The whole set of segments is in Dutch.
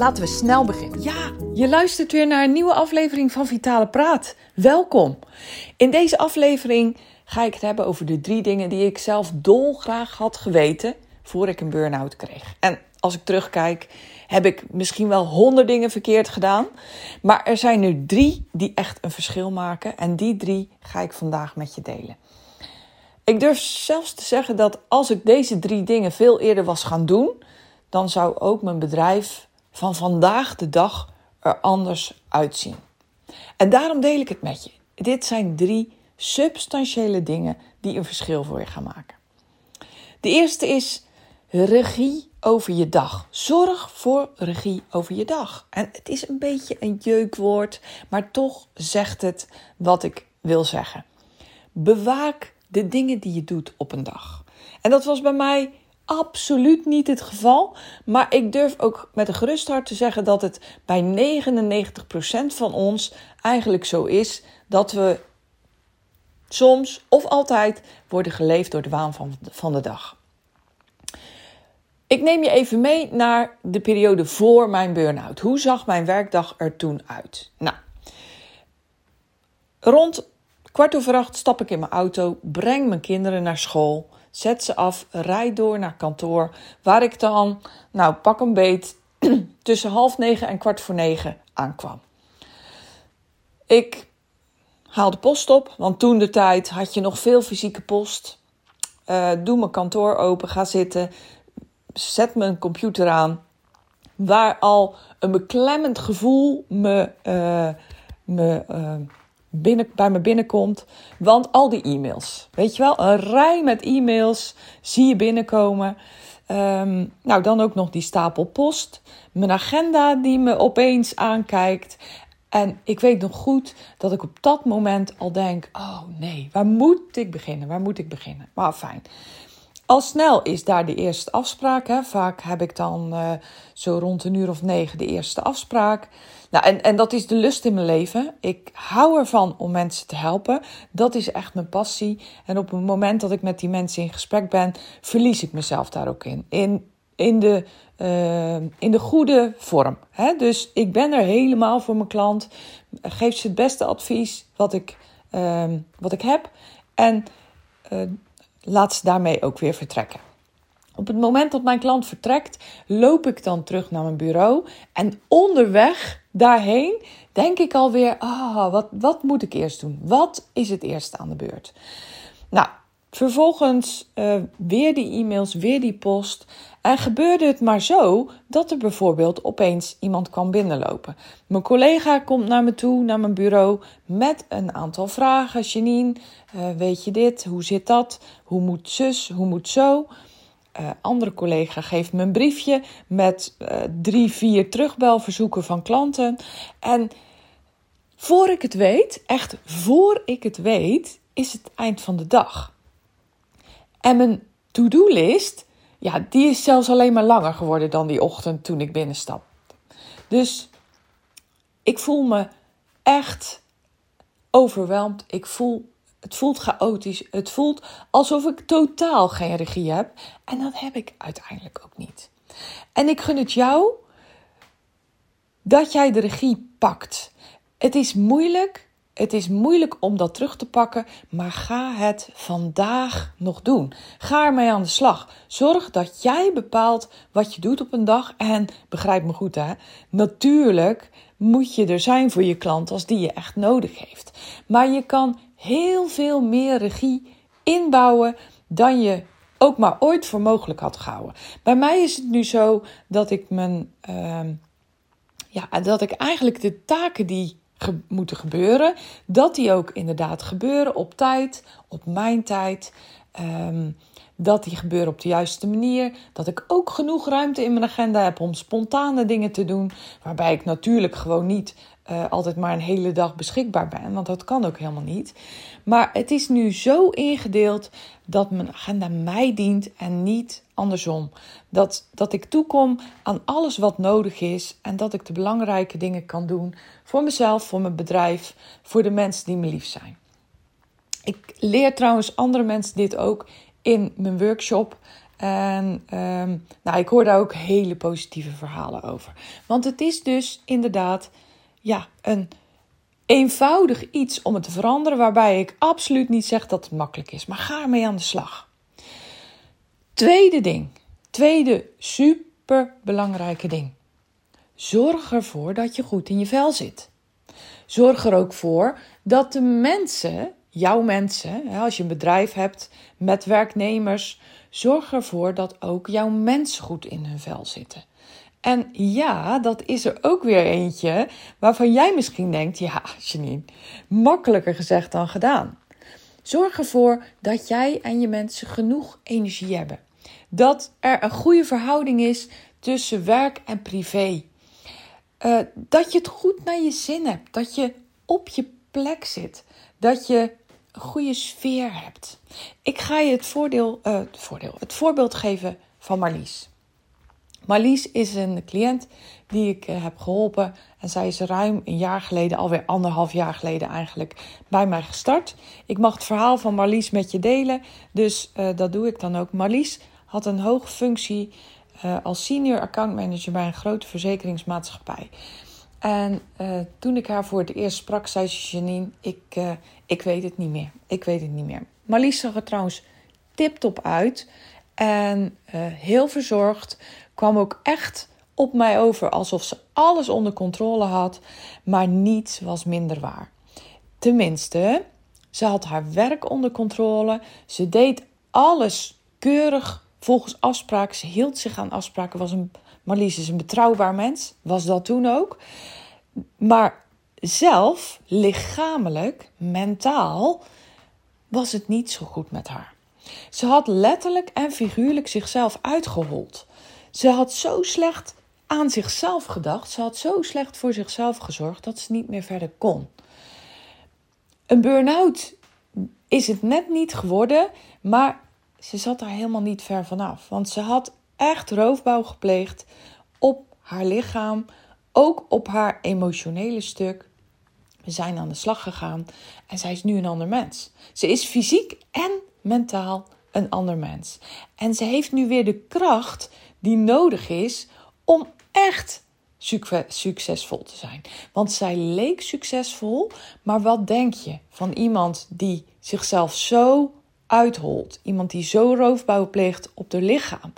Laten we snel beginnen. Ja, je luistert weer naar een nieuwe aflevering van Vitale Praat. Welkom. In deze aflevering ga ik het hebben over de drie dingen die ik zelf dolgraag had geweten voor ik een burn-out kreeg. En als ik terugkijk, heb ik misschien wel honderd dingen verkeerd gedaan. Maar er zijn nu drie die echt een verschil maken. En die drie ga ik vandaag met je delen. Ik durf zelfs te zeggen dat als ik deze drie dingen veel eerder was gaan doen, dan zou ook mijn bedrijf van vandaag de dag er anders uitzien. En daarom deel ik het met je. Dit zijn drie substantiële dingen die een verschil voor je gaan maken. De eerste is regie over je dag. Zorg voor regie over je dag. En het is een beetje een jeukwoord, maar toch zegt het wat ik wil zeggen. Bewaak de dingen die je doet op een dag. En dat was bij mij absoluut niet het geval. Maar ik durf ook met een gerust hart te zeggen dat het bij 99% van ons eigenlijk zo is dat we soms of altijd worden geleefd door de waan van, van de dag. Ik neem je even mee naar de periode voor mijn burn-out. Hoe zag mijn werkdag er toen uit? Nou, rond kwart over acht stap ik in mijn auto, breng mijn kinderen naar school zet ze af, rijd door naar kantoor, waar ik dan, nou pak een beet, tussen half negen en kwart voor negen aankwam. Ik haal de post op, want toen de tijd had je nog veel fysieke post. Uh, doe mijn kantoor open, ga zitten, zet mijn computer aan, waar al een beklemmend gevoel me, uh, me uh, binnen, bij me binnenkomt. Want al die e-mails, weet je wel, een rij met e-mails zie je binnenkomen. Ehm, nou, dan ook nog die stapel post. Mijn agenda die me opeens aankijkt. En ik weet nog goed dat ik op dat moment al denk: oh nee, waar moet ik beginnen? Waar moet ik beginnen? Maar fijn. Al snel is daar de eerste afspraak. Hè. Vaak heb ik dan uh, zo rond een uur of negen de eerste afspraak. Nou, en, en dat is de lust in mijn leven. Ik hou ervan om mensen te helpen. Dat is echt mijn passie. En op het moment dat ik met die mensen in gesprek ben, verlies ik mezelf daar ook in. In, in, de, uh, in de goede vorm. Hè? Dus ik ben er helemaal voor mijn klant. Geef ze het beste advies wat ik, uh, wat ik heb. En laat ze daarmee ook weer vertrekken. Op het moment dat mijn klant vertrekt, loop ik dan terug naar mijn bureau. En onderweg daarheen denk ik alweer: ah, wat, wat moet ik eerst doen? Wat is het eerste aan de beurt? Nou, vervolgens uh, weer die e-mails, weer die post. En gebeurde het maar zo dat er bijvoorbeeld opeens iemand kwam binnenlopen. Mijn collega komt naar me toe, naar mijn bureau, met een aantal vragen. Janine, uh, weet je dit? Hoe zit dat? Hoe moet zus? Hoe moet zo? Uh, andere collega geeft me een briefje met drie, vier terugbelverzoeken van klanten. En voor ik het weet, echt voor ik het weet, is het eind van de dag. En mijn to-do-list, ja, die is zelfs alleen maar langer geworden dan die ochtend toen ik binnenstapte. Dus ik voel me echt overweldigd. Ik voel het voelt chaotisch. Het voelt alsof ik totaal geen regie heb. En dat heb ik uiteindelijk ook niet. En ik gun het jou dat jij de regie pakt. Het is moeilijk. Het is moeilijk om dat terug te pakken, maar ga het vandaag nog doen. Ga ermee aan de slag. Zorg dat jij bepaalt wat je doet op een dag. En begrijp me goed, hè? Natuurlijk moet je er zijn voor je klant als die je echt nodig heeft. Maar je kan heel veel meer regie inbouwen dan je ook maar ooit voor mogelijk had gehouden. Bij mij is het nu zo dat ik mijn. Uh, ja, dat ik eigenlijk de taken die ge moeten gebeuren, dat die ook inderdaad gebeuren op tijd, op mijn tijd. Um, dat die gebeuren op de juiste manier. Dat ik ook genoeg ruimte in mijn agenda heb om spontane dingen te doen. Waarbij ik natuurlijk gewoon niet uh, altijd maar een hele dag beschikbaar ben. Want dat kan ook helemaal niet. Maar het is nu zo ingedeeld dat mijn agenda mij dient en niet andersom. Dat, dat ik toekom aan alles wat nodig is en dat ik de belangrijke dingen kan doen voor mezelf, voor mijn bedrijf, voor de mensen die me lief zijn. Ik leer trouwens andere mensen dit ook in mijn workshop. En um, nou, ik hoor daar ook hele positieve verhalen over. Want het is dus inderdaad ja, een eenvoudig iets om het te veranderen, waarbij ik absoluut niet zeg dat het makkelijk is. Maar ga ermee aan de slag. Tweede ding, tweede super belangrijke ding. Zorg ervoor dat je goed in je vel zit. Zorg er ook voor dat de mensen, jouw mensen, als je een bedrijf hebt met werknemers, zorg ervoor dat ook jouw mensen goed in hun vel zitten. En ja, dat is er ook weer eentje waarvan jij misschien denkt: ja, Janine, makkelijker gezegd dan gedaan. Zorg ervoor dat jij en je mensen genoeg energie hebben. Dat er een goede verhouding is tussen werk en privé. Uh, dat je het goed naar je zin hebt. Dat je op je plek zit. Dat je goede sfeer hebt. Ik ga je het, voordeel, uh, het, voordeel, het voorbeeld geven van Marlies. Marlies is een cliënt die ik uh, heb geholpen. En zij is ruim een jaar geleden, alweer anderhalf jaar geleden eigenlijk, bij mij gestart. Ik mag het verhaal van Marlies met je delen. Dus uh, dat doe ik dan ook. Marlies had een hoge functie als senior account manager bij een grote verzekeringsmaatschappij. En toen ik haar voor het eerst sprak, zei ze: Janine, ik, ik weet het niet meer. Ik weet het niet meer. Marlies zag er trouwens tip-top uit. En heel verzorgd kwam ook echt op mij over alsof ze alles onder controle had, maar niets was minder waar. Tenminste, ze had haar werk onder controle, ze deed alles keurig volgens afspraken, ze hield zich aan afspraken, was een, Marlies is een betrouwbaar mens, was dat toen ook. Maar zelf, lichamelijk, mentaal, was het niet zo goed met haar. Ze had letterlijk en figuurlijk zichzelf uitgehold. Ze had zo slecht aan zichzelf gedacht. Ze had zo slecht voor zichzelf gezorgd dat ze niet meer verder kon. Een burn-out is het net niet geworden, maar ze zat daar helemaal niet ver vanaf. Want ze had echt roofbouw gepleegd op haar lichaam, ook op haar emotionele stuk. We zijn aan de slag gegaan en zij is nu een ander mens. Ze is fysiek en mentaal een ander mens. En ze heeft nu weer de kracht die nodig is om echt succesvol te zijn. Want zij leek succesvol, maar wat denk je van iemand die zichzelf zo uitholt, iemand die zo roofbouw pleegt op de lichaam?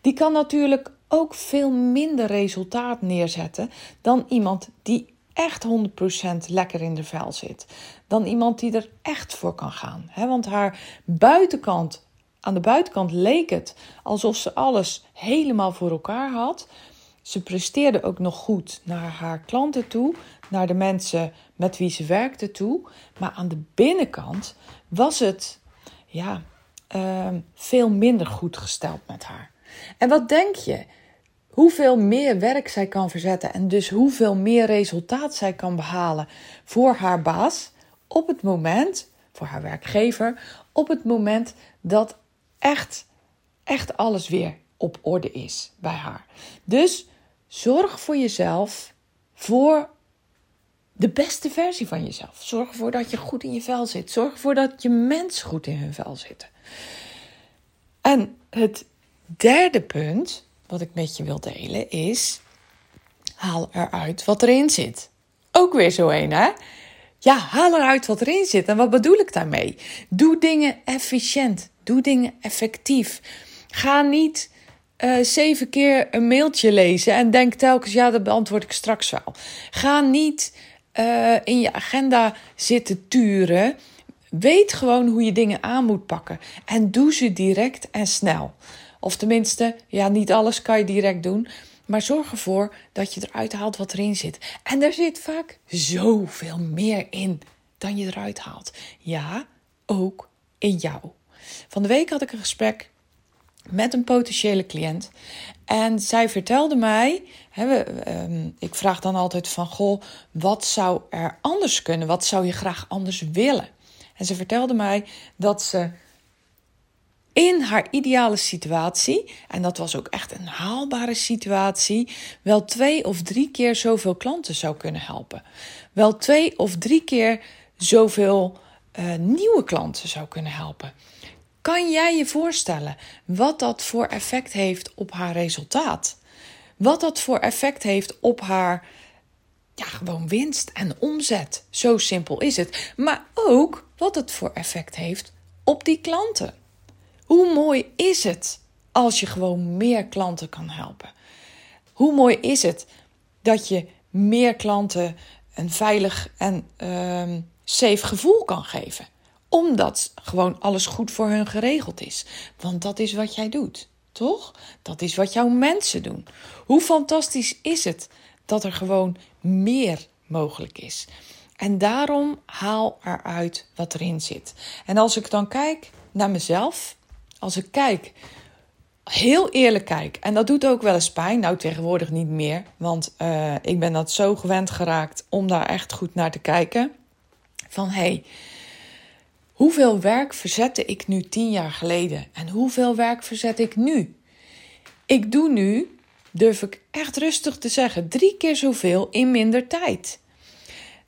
Die kan natuurlijk ook veel minder resultaat neerzetten dan iemand die echt 100% lekker in de vel zit. Dan iemand die er echt voor kan gaan. Want haar buitenkant aan de buitenkant leek het alsof ze alles helemaal voor elkaar had. Ze presteerde ook nog goed naar haar klanten toe, naar de mensen met wie ze werkte toe. Maar aan de binnenkant was het ja, uh, veel minder goed gesteld met haar. En wat denk je? Hoeveel meer werk zij kan verzetten en dus hoeveel meer resultaat zij kan behalen voor haar baas op het moment, voor haar werkgever, op het moment dat echt, echt alles weer op orde is bij haar. Dus zorg voor jezelf, voor de beste versie van jezelf. Zorg ervoor dat je goed in je vel zit. Zorg ervoor dat je mensen goed in hun vel zitten. En het derde punt wat ik met je wil delen is: haal eruit wat erin zit. Ook weer zo een, hè? Ja, haal eruit wat erin zit. En wat bedoel ik daarmee? Doe dingen efficiënt. Doe dingen effectief. Ga niet uh, zeven keer een mailtje lezen en denk telkens, ja, dat beantwoord ik straks wel. Ga niet uh, in je agenda zitten turen. Weet gewoon hoe je dingen aan moet pakken. En doe ze direct en snel. Of tenminste, ja, niet alles kan je direct doen. Maar zorg ervoor dat je eruit haalt wat erin zit. En er zit vaak zoveel meer in dan je eruit haalt. Ja, ook in jou. Van de week had ik een gesprek met een potentiële cliënt. En zij vertelde mij, um, ik vraag dan altijd van, goh, wat zou er anders kunnen? Wat zou je graag anders willen? En ze vertelde mij dat ze in haar ideale situatie, en dat was ook echt een haalbare situatie, wel twee of drie keer zoveel klanten zou kunnen helpen. Wel twee of drie keer zoveel uh, nieuwe klanten zou kunnen helpen. Kan jij je voorstellen wat dat voor effect heeft op haar resultaat? Wat dat voor effect heeft op haar ja, gewoon winst en omzet. Zo simpel is het. Maar ook wat het voor effect heeft op die klanten. Hoe mooi is het als je gewoon meer klanten kan helpen? Hoe mooi is het dat je meer klanten een veilig en uh, safe gevoel kan geven? Omdat gewoon alles goed voor hun geregeld is. Want dat is wat jij doet, toch? Dat is wat jouw mensen doen. Hoe fantastisch is het dat er gewoon meer mogelijk is? En daarom haal eruit wat erin zit. En als ik dan kijk naar mezelf, als ik kijk, heel eerlijk kijk, en dat doet ook wel eens pijn, nou tegenwoordig niet meer, want uh, ik ben dat zo gewend geraakt om daar echt goed naar te kijken. Van hé, hey, Hoeveel werk verzette ik nu tien jaar geleden en hoeveel werk verzet ik nu? Ik doe nu, durf ik echt rustig te zeggen, drie keer zoveel in minder tijd.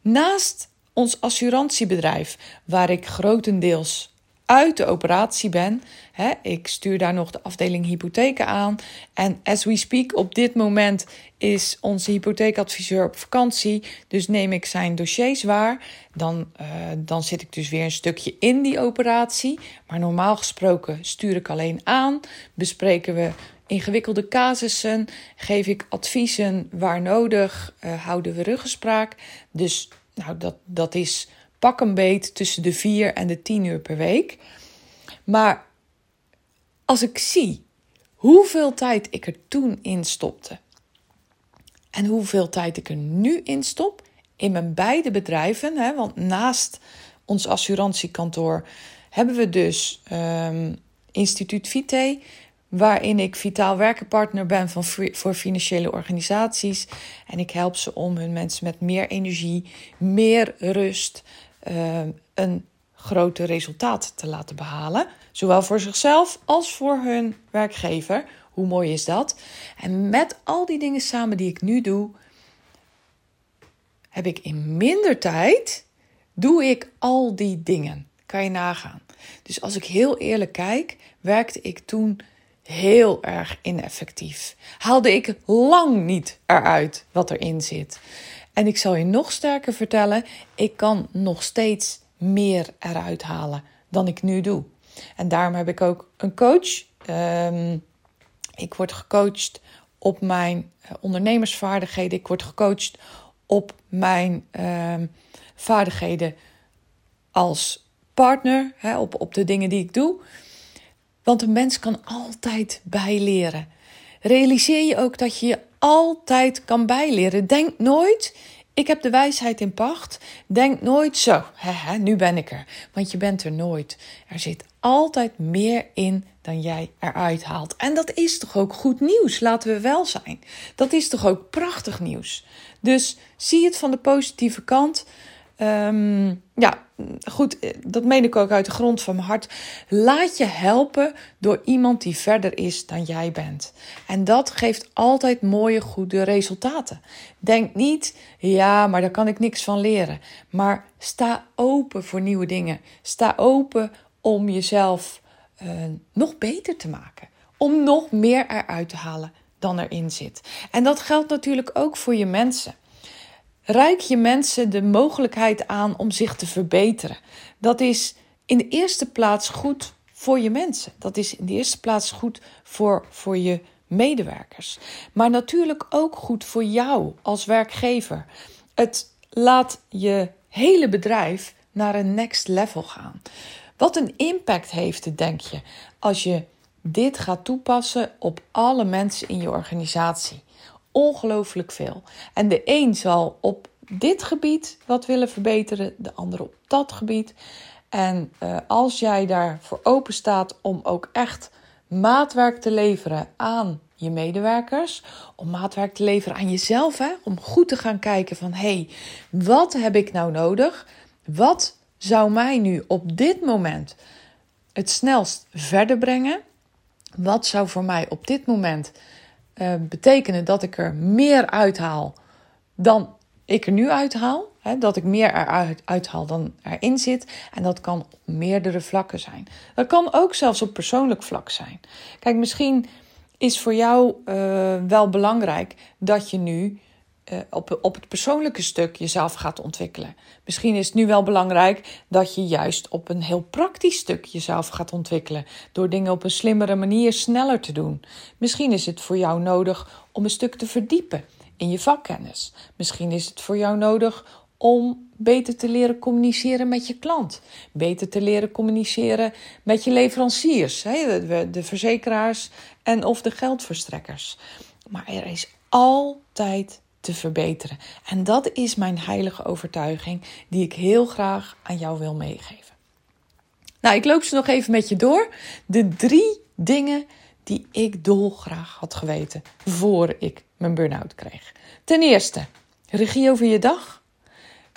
Naast ons assurantiebedrijf, waar ik grotendeels uit de operatie ben. Hè, ik stuur daar nog de afdeling hypotheken aan. En as we speak, op dit moment is onze hypotheekadviseur op vakantie. Dus neem ik zijn dossiers waar. Dan, uh, dan zit ik dus weer een stukje in die operatie. Maar normaal gesproken stuur ik alleen aan. Bespreken we ingewikkelde casussen. Geef ik adviezen waar nodig. Uh, houden we ruggespraak. Dus nou, dat, dat is pak een beet tussen de 4 en de 10 uur per week. Maar als ik zie hoeveel tijd ik er toen in stopte en hoeveel tijd ik er nu in stop in mijn beide bedrijven, hè, want naast ons assurantiekantoor hebben we dus um, Instituut Vite, waarin ik vitaal werkenpartner ben van, voor financiële organisaties. En ik help ze om hun mensen met meer energie, meer rust, uh, een grote resultaat te laten behalen. Zowel voor zichzelf als voor hun werkgever. Hoe mooi is dat? En met al die dingen samen die ik nu doe, heb ik in minder tijd, doe ik al die dingen. Kan je nagaan. Dus als ik heel eerlijk kijk, werkte ik toen heel erg ineffectief. Haalde ik lang niet eruit wat erin zit. En ik zal je nog sterker vertellen: ik kan nog steeds meer eruit halen dan ik nu doe. En daarom heb ik ook een coach. Ehm, ik word gecoacht op mijn eh, ondernemersvaardigheden. Ik word gecoacht op mijn ehm, vaardigheden als partner, op, op de dingen die ik doe. Want een mens kan altijd bijleren. Realiseer je ook dat je je altijd kan bijleren. Denk nooit, ik heb de wijsheid in pacht. Denk nooit zo, nu ben ik er. Want je bent er nooit. Er zit altijd meer in dan jij eruit haalt. En dat is toch ook goed nieuws, laten we wel zijn. Dat is toch ook prachtig nieuws. Dus zie het van de positieve kant. Um, ja, goed, dat meen ik ook uit de grond van mijn hart. Laat je helpen door iemand die verder is dan jij bent. En dat geeft altijd mooie, goede resultaten. Denk niet, ja, maar daar kan ik niks van leren. Maar sta open voor nieuwe dingen. Sta open om jezelf uh, nog beter te maken. Om nog meer eruit te halen dan erin zit. En dat geldt natuurlijk ook voor je mensen. Reik je mensen de mogelijkheid aan om zich te verbeteren. Dat is in de eerste plaats goed voor je mensen. Dat is in de eerste plaats goed voor, voor je medewerkers. Maar natuurlijk ook goed voor jou als werkgever. Het laat je hele bedrijf naar een next level gaan. Wat een impact heeft het, denk je, als je dit gaat toepassen op alle mensen in je organisatie? Ongelooflijk veel. En de een zal op dit gebied wat willen verbeteren, de ander op dat gebied. En uh, als jij daarvoor open staat om ook echt maatwerk te leveren aan je medewerkers, om maatwerk te leveren aan jezelf, hè? om goed te gaan kijken van hé, hey, wat heb ik nou nodig? Wat zou mij nu op dit moment het snelst verder brengen? Wat zou voor mij op dit moment uh, betekenen dat ik er meer uithaal dan ik er nu uithaal? Hè, dat ik meer eruit uithaal dan erin zit. En dat kan op meerdere vlakken zijn. Dat kan ook zelfs op persoonlijk vlak zijn. Kijk, misschien is voor jou uh, wel belangrijk dat je nu uh, op, op het persoonlijke stuk jezelf gaat ontwikkelen. Misschien is het nu wel belangrijk dat je juist op een heel praktisch stuk jezelf gaat ontwikkelen. Door dingen op een slimmere manier sneller te doen. Misschien is het voor jou nodig om een stuk te verdiepen in je vakkennis. Misschien is het voor jou nodig om beter te leren communiceren met je klant. Beter te leren communiceren met je leveranciers, de verzekeraars en of de geldverstrekkers. Maar er is altijd te verbeteren. En dat is mijn heilige overtuiging die ik heel graag aan jou wil meegeven. Nou, ik loop ze nog even met je door. De drie dingen die ik dolgraag had geweten voor ik mijn burn-out kreeg. Ten eerste, regie over je dag.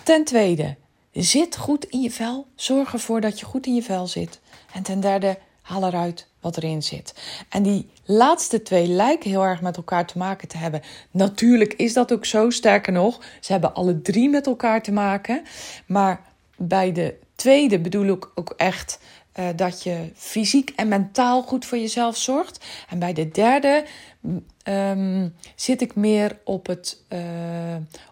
Ten tweede, zit goed in je vel. Zorg ervoor dat je goed in je vel zit. En ten derde, haal eruit wat erin zit. En die laatste twee lijken heel erg met elkaar te maken te hebben. Natuurlijk is dat ook zo. Sterker nog, ze hebben alle drie met elkaar te maken. Maar bij de tweede bedoel ik ook echt uh, dat je fysiek en mentaal goed voor jezelf zorgt. En bij de derde um, zit ik meer op het, uh,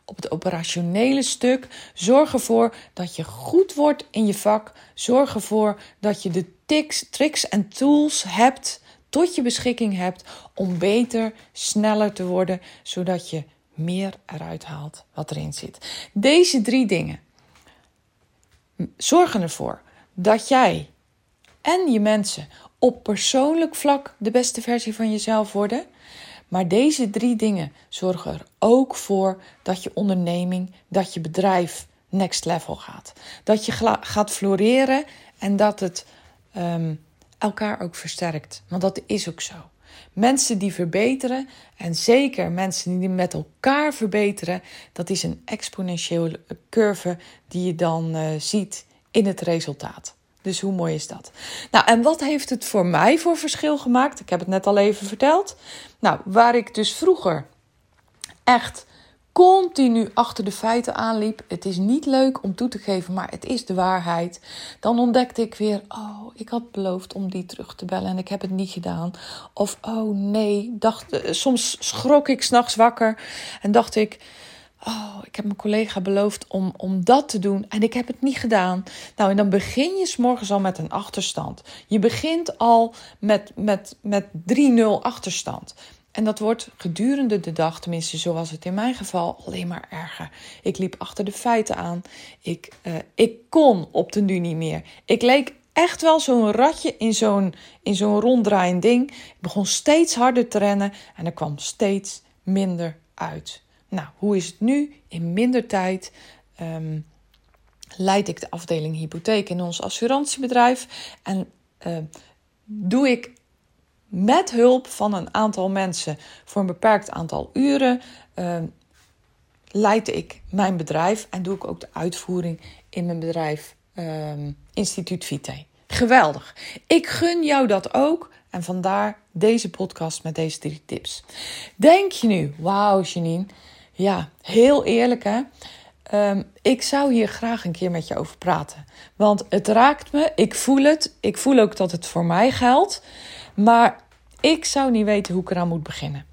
op het operationele stuk. Zorg ervoor dat je goed wordt in je vak. Zorg ervoor dat je de tics, tricks en tools hebt, tot je beschikking hebt om beter, sneller te worden, zodat je meer eruit haalt wat erin zit. Deze drie dingen zorgen ervoor dat jij en je mensen op persoonlijk vlak de beste versie van jezelf worden. Maar deze drie dingen zorgen er ook voor dat je onderneming, dat je bedrijf next level gaat. Dat je gaat floreren en dat het um, elkaar ook versterkt. Want dat is ook zo. Mensen die verbeteren, en zeker mensen die met elkaar verbeteren, dat is een exponentiële curve die je dan uh, ziet in het resultaat. Dus hoe mooi is dat? Nou, en wat heeft het voor mij voor verschil gemaakt? Ik heb het net al even verteld. Nou, waar ik dus vroeger echt continu achter de feiten aanliep. Het is niet leuk om toe te geven, maar het is de waarheid. Dan ontdekte ik weer: oh, ik had beloofd om die terug te bellen en ik heb het niet gedaan. Of oh nee, dacht, eh, soms schrok ik s'nachts wakker en dacht ik Oh, ik heb mijn collega beloofd om, om dat te doen en ik heb het niet gedaan. Nou, en dan begin je s'morgens al met een achterstand. Je begint al met, met, met 3-0 achterstand. En dat wordt gedurende de dag, tenminste zoals het in mijn geval, alleen maar erger. Ik liep achter de feiten aan. Ik, uh, ik kon op de nu niet meer. Ik leek echt wel zo'n ratje in zo'n, in zo'n ronddraaiend ding. Ik begon steeds harder te rennen en er kwam steeds minder uit. Nou, hoe is het nu? In minder tijd um, leid ik de afdeling hypotheek in ons assurantiebedrijf. En uh, doe ik met hulp van een aantal mensen voor een beperkt aantal uren. Uh, leid ik mijn bedrijf en doe ik ook de uitvoering in mijn bedrijf Instituut Vitae. Geweldig. Ik gun jou dat ook. En vandaar deze podcast met deze drie tips. Denk je nu, wauw Janine, ja, heel eerlijk hè. Um, ik zou hier graag een keer met je over praten. Want het raakt me, ik voel het. Ik voel ook dat het voor mij geldt. Maar ik zou niet weten hoe ik eraan moet beginnen.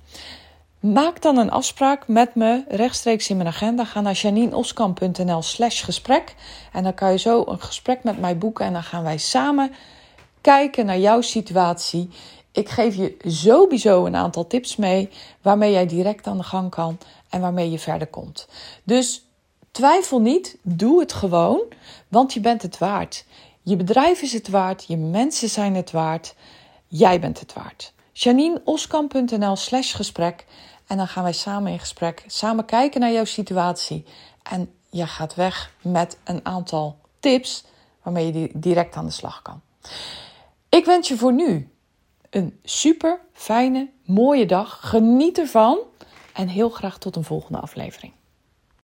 Maak dan een afspraak met me rechtstreeks in mijn agenda. Ga naar janineoskamp.nl slash gesprek. En dan kan je zo een gesprek met mij boeken. En dan gaan wij samen kijken naar jouw situatie. Ik geef je sowieso een aantal tips mee waarmee jij direct aan de gang kan en waarmee je verder komt. Dus twijfel niet, doe het gewoon, want je bent het waard. Je bedrijf is het waard, je mensen zijn het waard, jij bent het waard. JanineOskamp.nl slash gesprek en dan gaan wij samen in gesprek, samen kijken naar jouw situatie en je gaat weg met een aantal tips waarmee je direct aan de slag kan. Ik wens je voor nu een super fijne, mooie dag. Geniet ervan en heel graag tot een volgende aflevering.